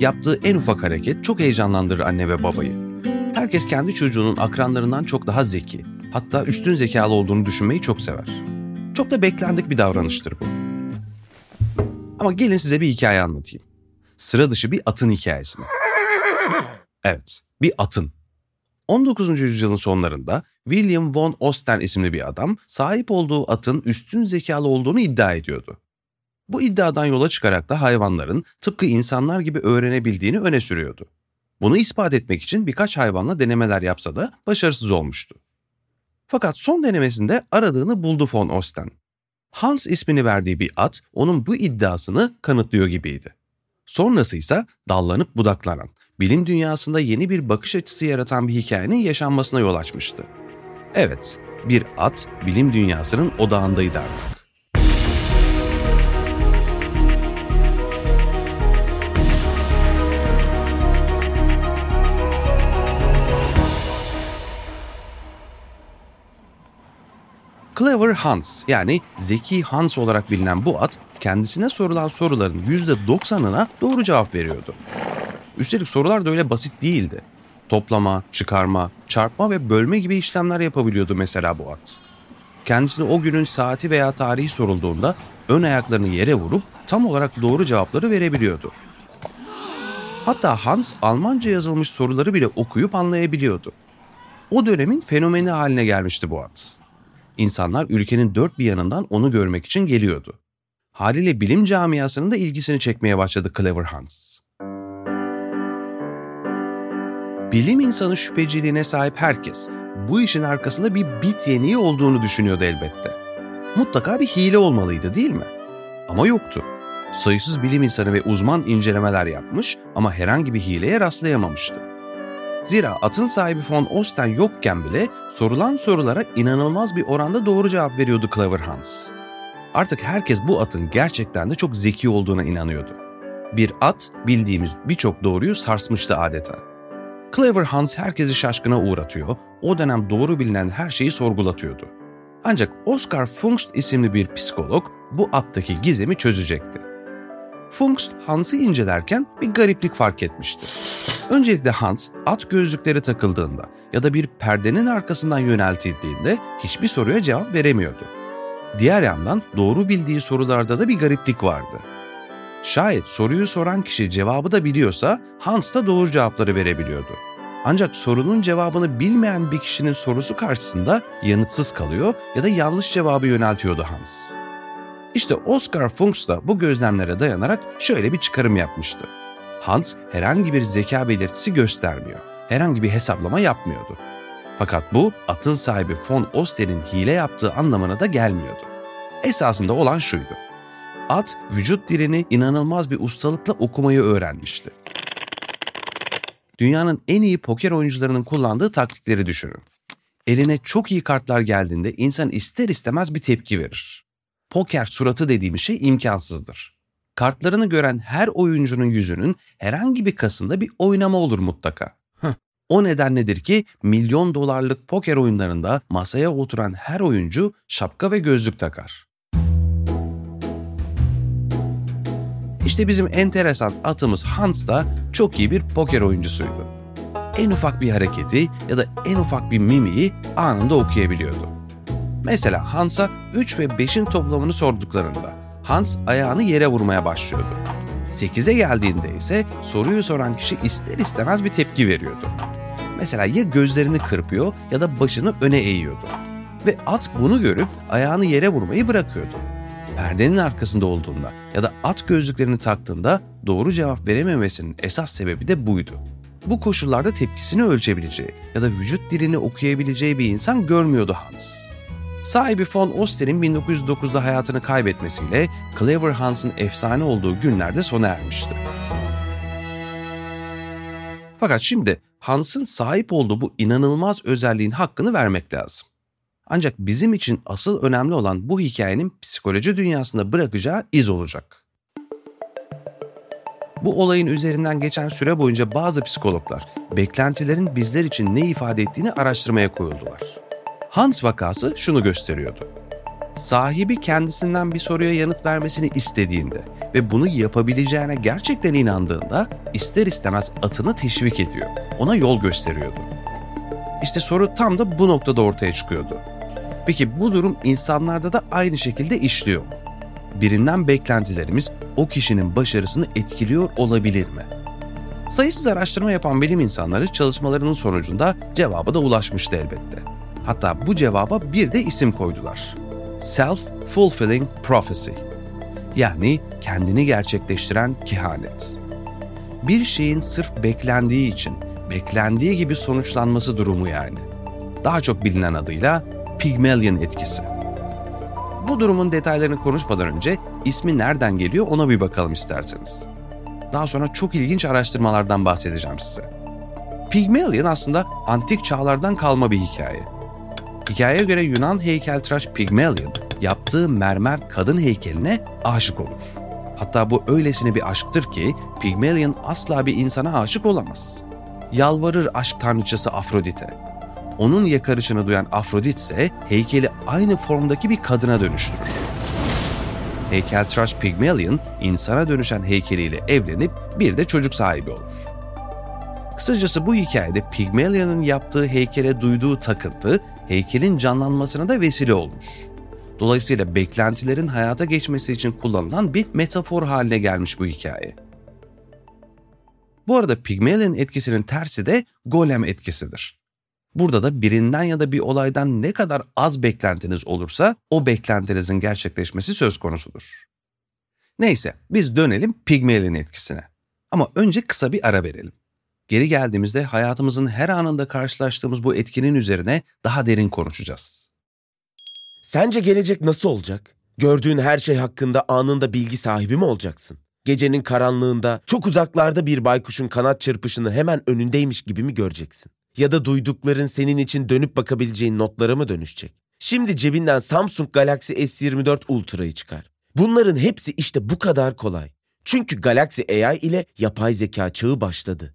Yaptığı en ufak hareket çok heyecanlandırır anne ve babayı. Herkes kendi çocuğunun akranlarından çok daha zeki, hatta üstün zekalı olduğunu düşünmeyi çok sever. Çok da beklendik bir davranıştır bu. Ama gelin size bir hikaye anlatayım. Sıra dışı bir atın hikayesini. Evet, bir atın. 19. yüzyılın sonlarında William von Osten isimli bir adam sahip olduğu atın üstün zekalı olduğunu iddia ediyordu. Bu iddiadan yola çıkarak da hayvanların tıpkı insanlar gibi öğrenebildiğini öne sürüyordu. Bunu ispat etmek için birkaç hayvanla denemeler yapsa da başarısız olmuştu. Fakat son denemesinde aradığını buldu von Osten. Hans ismini verdiği bir at onun bu iddiasını kanıtlıyor gibiydi. Sonrası ise dallanıp budaklanan, bilim dünyasında yeni bir bakış açısı yaratan bir hikayenin yaşanmasına yol açmıştı. Evet, bir at bilim dünyasının odağındaydı artık. Clever Hans yani Zeki Hans olarak bilinen bu at kendisine sorulan soruların %90'ına doğru cevap veriyordu. Üstelik sorular da öyle basit değildi. Toplama, çıkarma, çarpma ve bölme gibi işlemler yapabiliyordu mesela bu at. Kendisine o günün saati veya tarihi sorulduğunda ön ayaklarını yere vurup tam olarak doğru cevapları verebiliyordu. Hatta Hans Almanca yazılmış soruları bile okuyup anlayabiliyordu. O dönemin fenomeni haline gelmişti bu at. İnsanlar ülkenin dört bir yanından onu görmek için geliyordu. Haliyle bilim camiasının da ilgisini çekmeye başladı Clever Hans. Bilim insanı şüpheciliğine sahip herkes bu işin arkasında bir bit yeniği olduğunu düşünüyordu elbette. Mutlaka bir hile olmalıydı değil mi? Ama yoktu. Sayısız bilim insanı ve uzman incelemeler yapmış ama herhangi bir hileye rastlayamamıştı. Zira atın sahibi von Osten yokken bile sorulan sorulara inanılmaz bir oranda doğru cevap veriyordu Clever Hans. Artık herkes bu atın gerçekten de çok zeki olduğuna inanıyordu. Bir at bildiğimiz birçok doğruyu sarsmıştı adeta. Clever Hans herkesi şaşkına uğratıyor, o dönem doğru bilinen her şeyi sorgulatıyordu. Ancak Oscar Funkst isimli bir psikolog bu attaki gizemi çözecekti. Funkst Hans'ı incelerken bir gariplik fark etmişti. Öncelikle Hans at gözlükleri takıldığında ya da bir perdenin arkasından yöneltildiğinde hiçbir soruya cevap veremiyordu. Diğer yandan doğru bildiği sorularda da bir gariplik vardı. Şayet soruyu soran kişi cevabı da biliyorsa Hans da doğru cevapları verebiliyordu. Ancak sorunun cevabını bilmeyen bir kişinin sorusu karşısında yanıtsız kalıyor ya da yanlış cevabı yöneltiyordu Hans. İşte Oscar Funks da bu gözlemlere dayanarak şöyle bir çıkarım yapmıştı. Hans herhangi bir zeka belirtisi göstermiyor, herhangi bir hesaplama yapmıyordu. Fakat bu atın sahibi von Oster'in hile yaptığı anlamına da gelmiyordu. Esasında olan şuydu. At vücut dilini inanılmaz bir ustalıkla okumayı öğrenmişti. Dünyanın en iyi poker oyuncularının kullandığı taktikleri düşünün. Eline çok iyi kartlar geldiğinde insan ister istemez bir tepki verir. Poker suratı dediğimiz şey imkansızdır. Kartlarını gören her oyuncunun yüzünün herhangi bir kasında bir oynama olur mutlaka. O nedenledir ki milyon dolarlık poker oyunlarında masaya oturan her oyuncu şapka ve gözlük takar. İşte bizim enteresan atımız Hans da çok iyi bir poker oyuncusuydu. En ufak bir hareketi ya da en ufak bir mimiği anında okuyabiliyordu. Mesela Hans'a 3 ve 5'in toplamını sorduklarında Hans ayağını yere vurmaya başlıyordu. 8'e geldiğinde ise soruyu soran kişi ister istemez bir tepki veriyordu. Mesela ya gözlerini kırpıyor ya da başını öne eğiyordu. Ve at bunu görüp ayağını yere vurmayı bırakıyordu. Perdenin arkasında olduğunda ya da at gözlüklerini taktığında doğru cevap verememesinin esas sebebi de buydu. Bu koşullarda tepkisini ölçebileceği ya da vücut dilini okuyabileceği bir insan görmüyordu Hans. Sahibi von Oster'in 1909'da hayatını kaybetmesiyle Clever Hans'ın efsane olduğu günlerde sona ermişti. Fakat şimdi Hans'ın sahip olduğu bu inanılmaz özelliğin hakkını vermek lazım. Ancak bizim için asıl önemli olan bu hikayenin psikoloji dünyasında bırakacağı iz olacak. Bu olayın üzerinden geçen süre boyunca bazı psikologlar beklentilerin bizler için ne ifade ettiğini araştırmaya koyuldular. Hans vakası şunu gösteriyordu. Sahibi kendisinden bir soruya yanıt vermesini istediğinde ve bunu yapabileceğine gerçekten inandığında ister istemez atını teşvik ediyor. Ona yol gösteriyordu. İşte soru tam da bu noktada ortaya çıkıyordu. Peki bu durum insanlarda da aynı şekilde işliyor mu? Birinden beklentilerimiz o kişinin başarısını etkiliyor olabilir mi? Sayısız araştırma yapan bilim insanları çalışmalarının sonucunda cevaba da ulaşmıştı elbette. Hatta bu cevaba bir de isim koydular. Self-fulfilling prophecy. Yani kendini gerçekleştiren kehanet. Bir şeyin sırf beklendiği için beklendiği gibi sonuçlanması durumu yani. Daha çok bilinen adıyla Pygmalion etkisi. Bu durumun detaylarını konuşmadan önce ismi nereden geliyor ona bir bakalım isterseniz. Daha sonra çok ilginç araştırmalardan bahsedeceğim size. Pygmalion aslında antik çağlardan kalma bir hikaye. Hikayeye göre Yunan heykeltıraş Pygmalion yaptığı mermer kadın heykeline aşık olur. Hatta bu öylesine bir aşktır ki Pygmalion asla bir insana aşık olamaz. Yalvarır aşk tanrıçası Afrodite. Onun yakarışını duyan Afrodit ise heykeli aynı formdaki bir kadına dönüştürür. Heykeltıraş Pygmalion insana dönüşen heykeliyle evlenip bir de çocuk sahibi olur. Kısacası bu hikayede Pygmalion'ın yaptığı heykele duyduğu takıntı heykelin canlanmasına da vesile olmuş. Dolayısıyla beklentilerin hayata geçmesi için kullanılan bir metafor haline gelmiş bu hikaye. Bu arada Pygmalion etkisinin tersi de golem etkisidir. Burada da birinden ya da bir olaydan ne kadar az beklentiniz olursa o beklentinizin gerçekleşmesi söz konusudur. Neyse biz dönelim Pygmalion etkisine. Ama önce kısa bir ara verelim. Geri geldiğimizde hayatımızın her anında karşılaştığımız bu etkinin üzerine daha derin konuşacağız. Sence gelecek nasıl olacak? Gördüğün her şey hakkında anında bilgi sahibi mi olacaksın? Gecenin karanlığında çok uzaklarda bir baykuşun kanat çırpışını hemen önündeymiş gibi mi göreceksin? Ya da duydukların senin için dönüp bakabileceğin notlara mı dönüşecek? Şimdi cebinden Samsung Galaxy S24 Ultra'yı çıkar. Bunların hepsi işte bu kadar kolay. Çünkü Galaxy AI ile yapay zeka çağı başladı.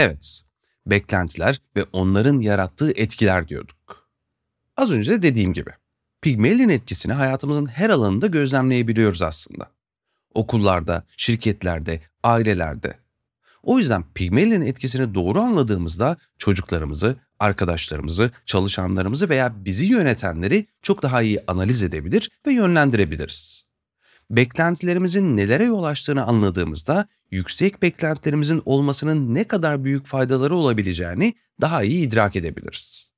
Evet, beklentiler ve onların yarattığı etkiler diyorduk. Az önce de dediğim gibi, Pygmalion etkisini hayatımızın her alanında gözlemleyebiliyoruz aslında. Okullarda, şirketlerde, ailelerde. O yüzden Pygmalion etkisini doğru anladığımızda çocuklarımızı, arkadaşlarımızı, çalışanlarımızı veya bizi yönetenleri çok daha iyi analiz edebilir ve yönlendirebiliriz. Beklentilerimizin nelere yol açtığını anladığımızda yüksek beklentilerimizin olmasının ne kadar büyük faydaları olabileceğini daha iyi idrak edebiliriz.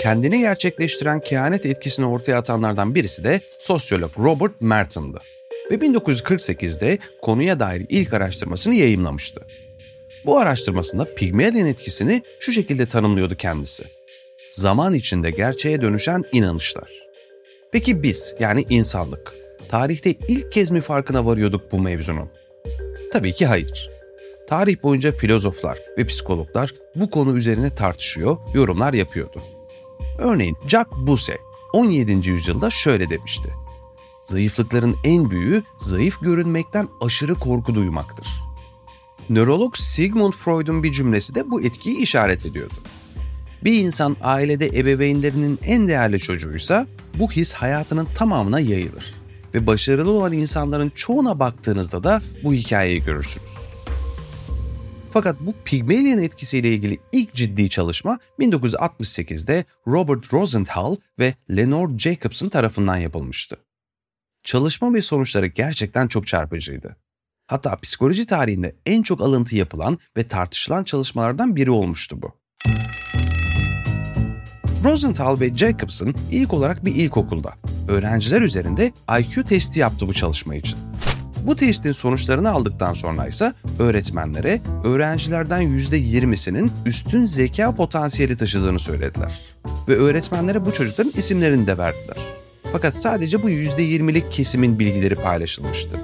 Kendini gerçekleştiren kehanet etkisini ortaya atanlardan birisi de sosyolog Robert Merton'dı ve 1948'de konuya dair ilk araştırmasını yayımlamıştı. Bu araştırmasında Pygmalion etkisini şu şekilde tanımlıyordu kendisi. Zaman içinde gerçeğe dönüşen inanışlar. Peki biz yani insanlık tarihte ilk kez mi farkına varıyorduk bu mevzunun? Tabii ki hayır. Tarih boyunca filozoflar ve psikologlar bu konu üzerine tartışıyor, yorumlar yapıyordu. Örneğin Jacques Bousse 17. yüzyılda şöyle demişti. Zayıflıkların en büyüğü zayıf görünmekten aşırı korku duymaktır. Nörolog Sigmund Freud'un bir cümlesi de bu etkiyi işaret ediyordu. Bir insan ailede ebeveynlerinin en değerli çocuğuysa bu his hayatının tamamına yayılır. Ve başarılı olan insanların çoğuna baktığınızda da bu hikayeyi görürsünüz. Fakat bu Pygmalion etkisiyle ilgili ilk ciddi çalışma 1968'de Robert Rosenthal ve Lenore Jacobson tarafından yapılmıştı. Çalışma ve sonuçları gerçekten çok çarpıcıydı. Hatta psikoloji tarihinde en çok alıntı yapılan ve tartışılan çalışmalardan biri olmuştu bu. Rosenthal ve Jacobson ilk olarak bir ilkokulda öğrenciler üzerinde IQ testi yaptı bu çalışma için. Bu testin sonuçlarını aldıktan sonra ise öğretmenlere öğrencilerden %20'sinin üstün zeka potansiyeli taşıdığını söylediler. Ve öğretmenlere bu çocukların isimlerini de verdiler. Fakat sadece bu %20'lik kesimin bilgileri paylaşılmıştı.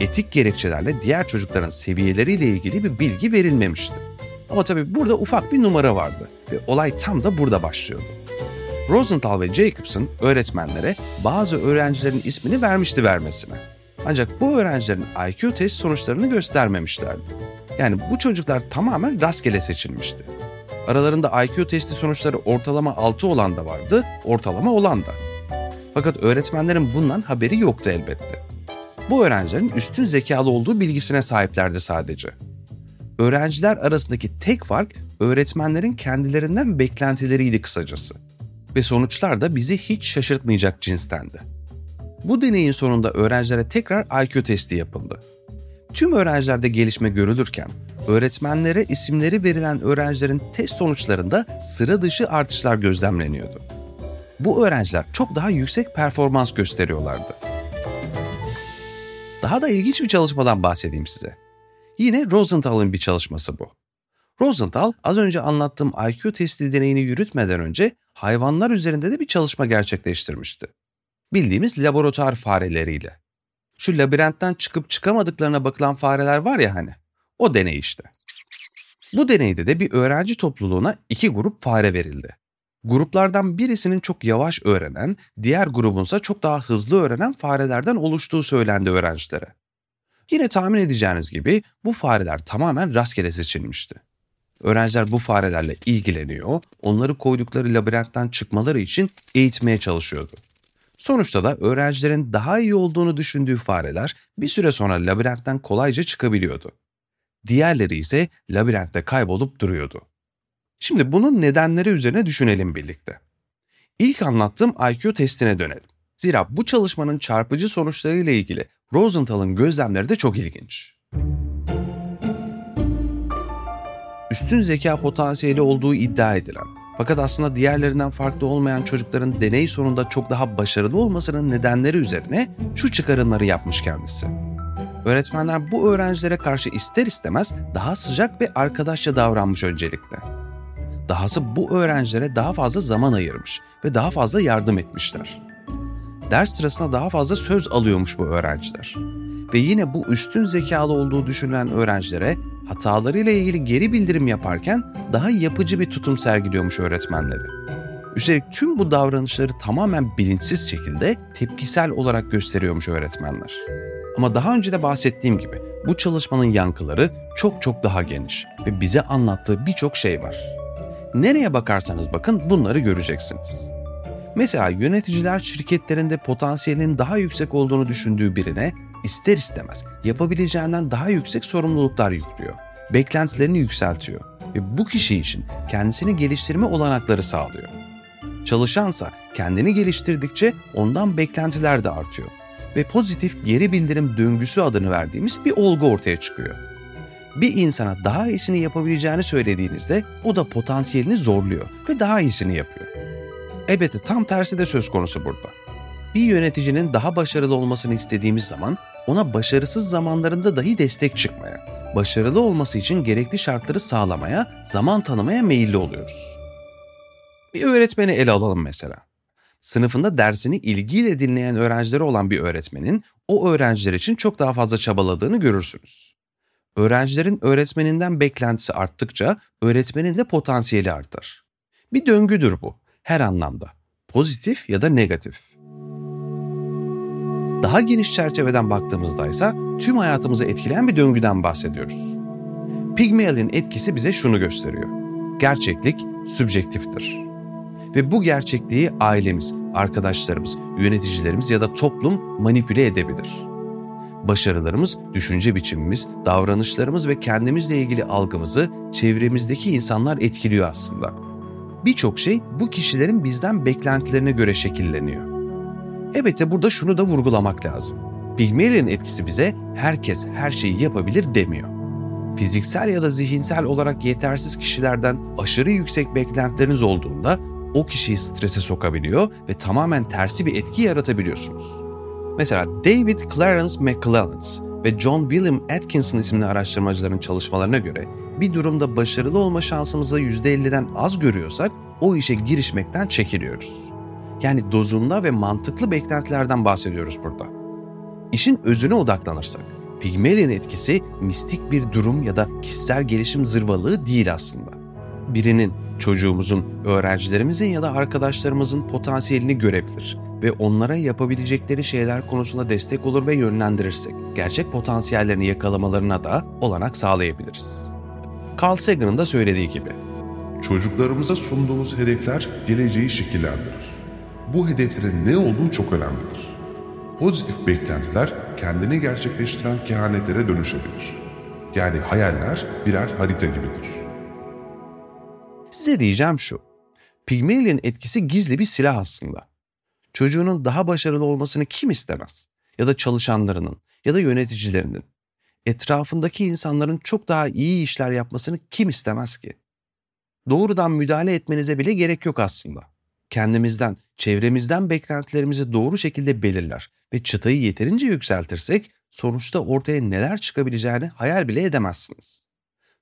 Etik gerekçelerle diğer çocukların seviyeleriyle ilgili bir bilgi verilmemişti. Ama tabii burada ufak bir numara vardı ve olay tam da burada başlıyordu. Rosenthal ve Jacobson öğretmenlere bazı öğrencilerin ismini vermişti vermesine. Ancak bu öğrencilerin IQ test sonuçlarını göstermemişlerdi. Yani bu çocuklar tamamen rastgele seçilmişti. Aralarında IQ testi sonuçları ortalama 6 olan da vardı, ortalama olan da. Fakat öğretmenlerin bundan haberi yoktu elbette. Bu öğrencilerin üstün zekalı olduğu bilgisine sahiplerdi sadece. Öğrenciler arasındaki tek fark öğretmenlerin kendilerinden beklentileriydi kısacası. Ve sonuçlar da bizi hiç şaşırtmayacak cinstendi. Bu deneyin sonunda öğrencilere tekrar IQ testi yapıldı. Tüm öğrencilerde gelişme görülürken öğretmenlere isimleri verilen öğrencilerin test sonuçlarında sıra dışı artışlar gözlemleniyordu. Bu öğrenciler çok daha yüksek performans gösteriyorlardı. Daha da ilginç bir çalışmadan bahsedeyim size. Yine Rosenthal'ın bir çalışması bu. Rosenthal az önce anlattığım IQ testi deneyini yürütmeden önce hayvanlar üzerinde de bir çalışma gerçekleştirmişti. Bildiğimiz laboratuvar fareleriyle. Şu labirentten çıkıp çıkamadıklarına bakılan fareler var ya hani. O deney işte. Bu deneyde de bir öğrenci topluluğuna iki grup fare verildi. Gruplardan birisinin çok yavaş öğrenen, diğer grubunsa çok daha hızlı öğrenen farelerden oluştuğu söylendi öğrencilere. Yine tahmin edeceğiniz gibi bu fareler tamamen rastgele seçilmişti. Öğrenciler bu farelerle ilgileniyor, onları koydukları labirentten çıkmaları için eğitmeye çalışıyordu. Sonuçta da öğrencilerin daha iyi olduğunu düşündüğü fareler bir süre sonra labirentten kolayca çıkabiliyordu. Diğerleri ise labirentte kaybolup duruyordu. Şimdi bunun nedenleri üzerine düşünelim birlikte. İlk anlattığım IQ testine dönelim. Zira bu çalışmanın çarpıcı sonuçlarıyla ilgili Rosenthal'ın gözlemleri de çok ilginç. Üstün zeka potansiyeli olduğu iddia edilen fakat aslında diğerlerinden farklı olmayan çocukların deney sonunda çok daha başarılı olmasının nedenleri üzerine şu çıkarımları yapmış kendisi. Öğretmenler bu öğrencilere karşı ister istemez daha sıcak ve arkadaşça davranmış öncelikle. Dahası bu öğrencilere daha fazla zaman ayırmış ve daha fazla yardım etmişler. Ders sırasında daha fazla söz alıyormuş bu öğrenciler. Ve yine bu üstün zekalı olduğu düşünülen öğrencilere hatalarıyla ilgili geri bildirim yaparken daha yapıcı bir tutum sergiliyormuş öğretmenleri. Üstelik tüm bu davranışları tamamen bilinçsiz şekilde tepkisel olarak gösteriyormuş öğretmenler. Ama daha önce de bahsettiğim gibi bu çalışmanın yankıları çok çok daha geniş ve bize anlattığı birçok şey var. Nereye bakarsanız bakın bunları göreceksiniz. Mesela yöneticiler şirketlerinde potansiyelinin daha yüksek olduğunu düşündüğü birine ister istemez yapabileceğinden daha yüksek sorumluluklar yüklüyor. Beklentilerini yükseltiyor ve bu kişi için kendisini geliştirme olanakları sağlıyor. Çalışansa kendini geliştirdikçe ondan beklentiler de artıyor ve pozitif geri bildirim döngüsü adını verdiğimiz bir olgu ortaya çıkıyor. Bir insana daha iyisini yapabileceğini söylediğinizde o da potansiyelini zorluyor ve daha iyisini yapıyor. Elbette tam tersi de söz konusu burada. Bir yöneticinin daha başarılı olmasını istediğimiz zaman ona başarısız zamanlarında dahi destek çıkmaya, başarılı olması için gerekli şartları sağlamaya, zaman tanımaya meyilli oluyoruz. Bir öğretmeni ele alalım mesela. Sınıfında dersini ilgiyle dinleyen öğrencileri olan bir öğretmenin o öğrenciler için çok daha fazla çabaladığını görürsünüz. Öğrencilerin öğretmeninden beklentisi arttıkça öğretmenin de potansiyeli artar. Bir döngüdür bu her anlamda. Pozitif ya da negatif. Daha geniş çerçeveden baktığımızda ise tüm hayatımızı etkileyen bir döngüden bahsediyoruz. Pygmalion etkisi bize şunu gösteriyor. Gerçeklik sübjektiftir. Ve bu gerçekliği ailemiz, arkadaşlarımız, yöneticilerimiz ya da toplum manipüle edebilir. Başarılarımız, düşünce biçimimiz, davranışlarımız ve kendimizle ilgili algımızı çevremizdeki insanlar etkiliyor aslında. Birçok şey bu kişilerin bizden beklentilerine göre şekilleniyor. Elbette burada şunu da vurgulamak lazım. Pygmalion etkisi bize herkes her şeyi yapabilir demiyor. Fiziksel ya da zihinsel olarak yetersiz kişilerden aşırı yüksek beklentileriniz olduğunda o kişiyi strese sokabiliyor ve tamamen tersi bir etki yaratabiliyorsunuz. Mesela David Clarence McClelland ve John William Atkinson isimli araştırmacıların çalışmalarına göre bir durumda başarılı olma şansımızı %50'den az görüyorsak o işe girişmekten çekiliyoruz. Yani dozunda ve mantıklı beklentilerden bahsediyoruz burada. İşin özüne odaklanırsak, Pygmalion etkisi mistik bir durum ya da kişisel gelişim zırvalığı değil aslında. Birinin, çocuğumuzun, öğrencilerimizin ya da arkadaşlarımızın potansiyelini görebilir ve onlara yapabilecekleri şeyler konusunda destek olur ve yönlendirirsek, gerçek potansiyellerini yakalamalarına da olanak sağlayabiliriz. Carl Sagan'ın da söylediği gibi, Çocuklarımıza sunduğumuz hedefler geleceği şekillendirir. Bu hedeflerin ne olduğu çok önemlidir. Pozitif beklentiler kendini gerçekleştiren kehanetlere dönüşebilir. Yani hayaller birer harita gibidir. Size diyeceğim şu. Pygmalion etkisi gizli bir silah aslında. Çocuğunun daha başarılı olmasını kim istemez? Ya da çalışanlarının ya da yöneticilerinin. Etrafındaki insanların çok daha iyi işler yapmasını kim istemez ki? Doğrudan müdahale etmenize bile gerek yok aslında. Kendimizden, çevremizden beklentilerimizi doğru şekilde belirler ve çıtayı yeterince yükseltirsek sonuçta ortaya neler çıkabileceğini hayal bile edemezsiniz.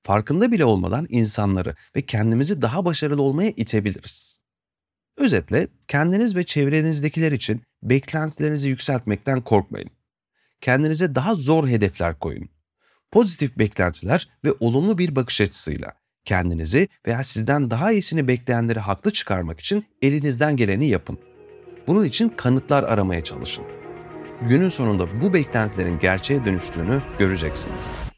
Farkında bile olmadan insanları ve kendimizi daha başarılı olmaya itebiliriz. Özetle kendiniz ve çevrenizdekiler için beklentilerinizi yükseltmekten korkmayın. Kendinize daha zor hedefler koyun. Pozitif beklentiler ve olumlu bir bakış açısıyla kendinizi veya sizden daha iyisini bekleyenleri haklı çıkarmak için elinizden geleni yapın. Bunun için kanıtlar aramaya çalışın. Günün sonunda bu beklentilerin gerçeğe dönüştüğünü göreceksiniz.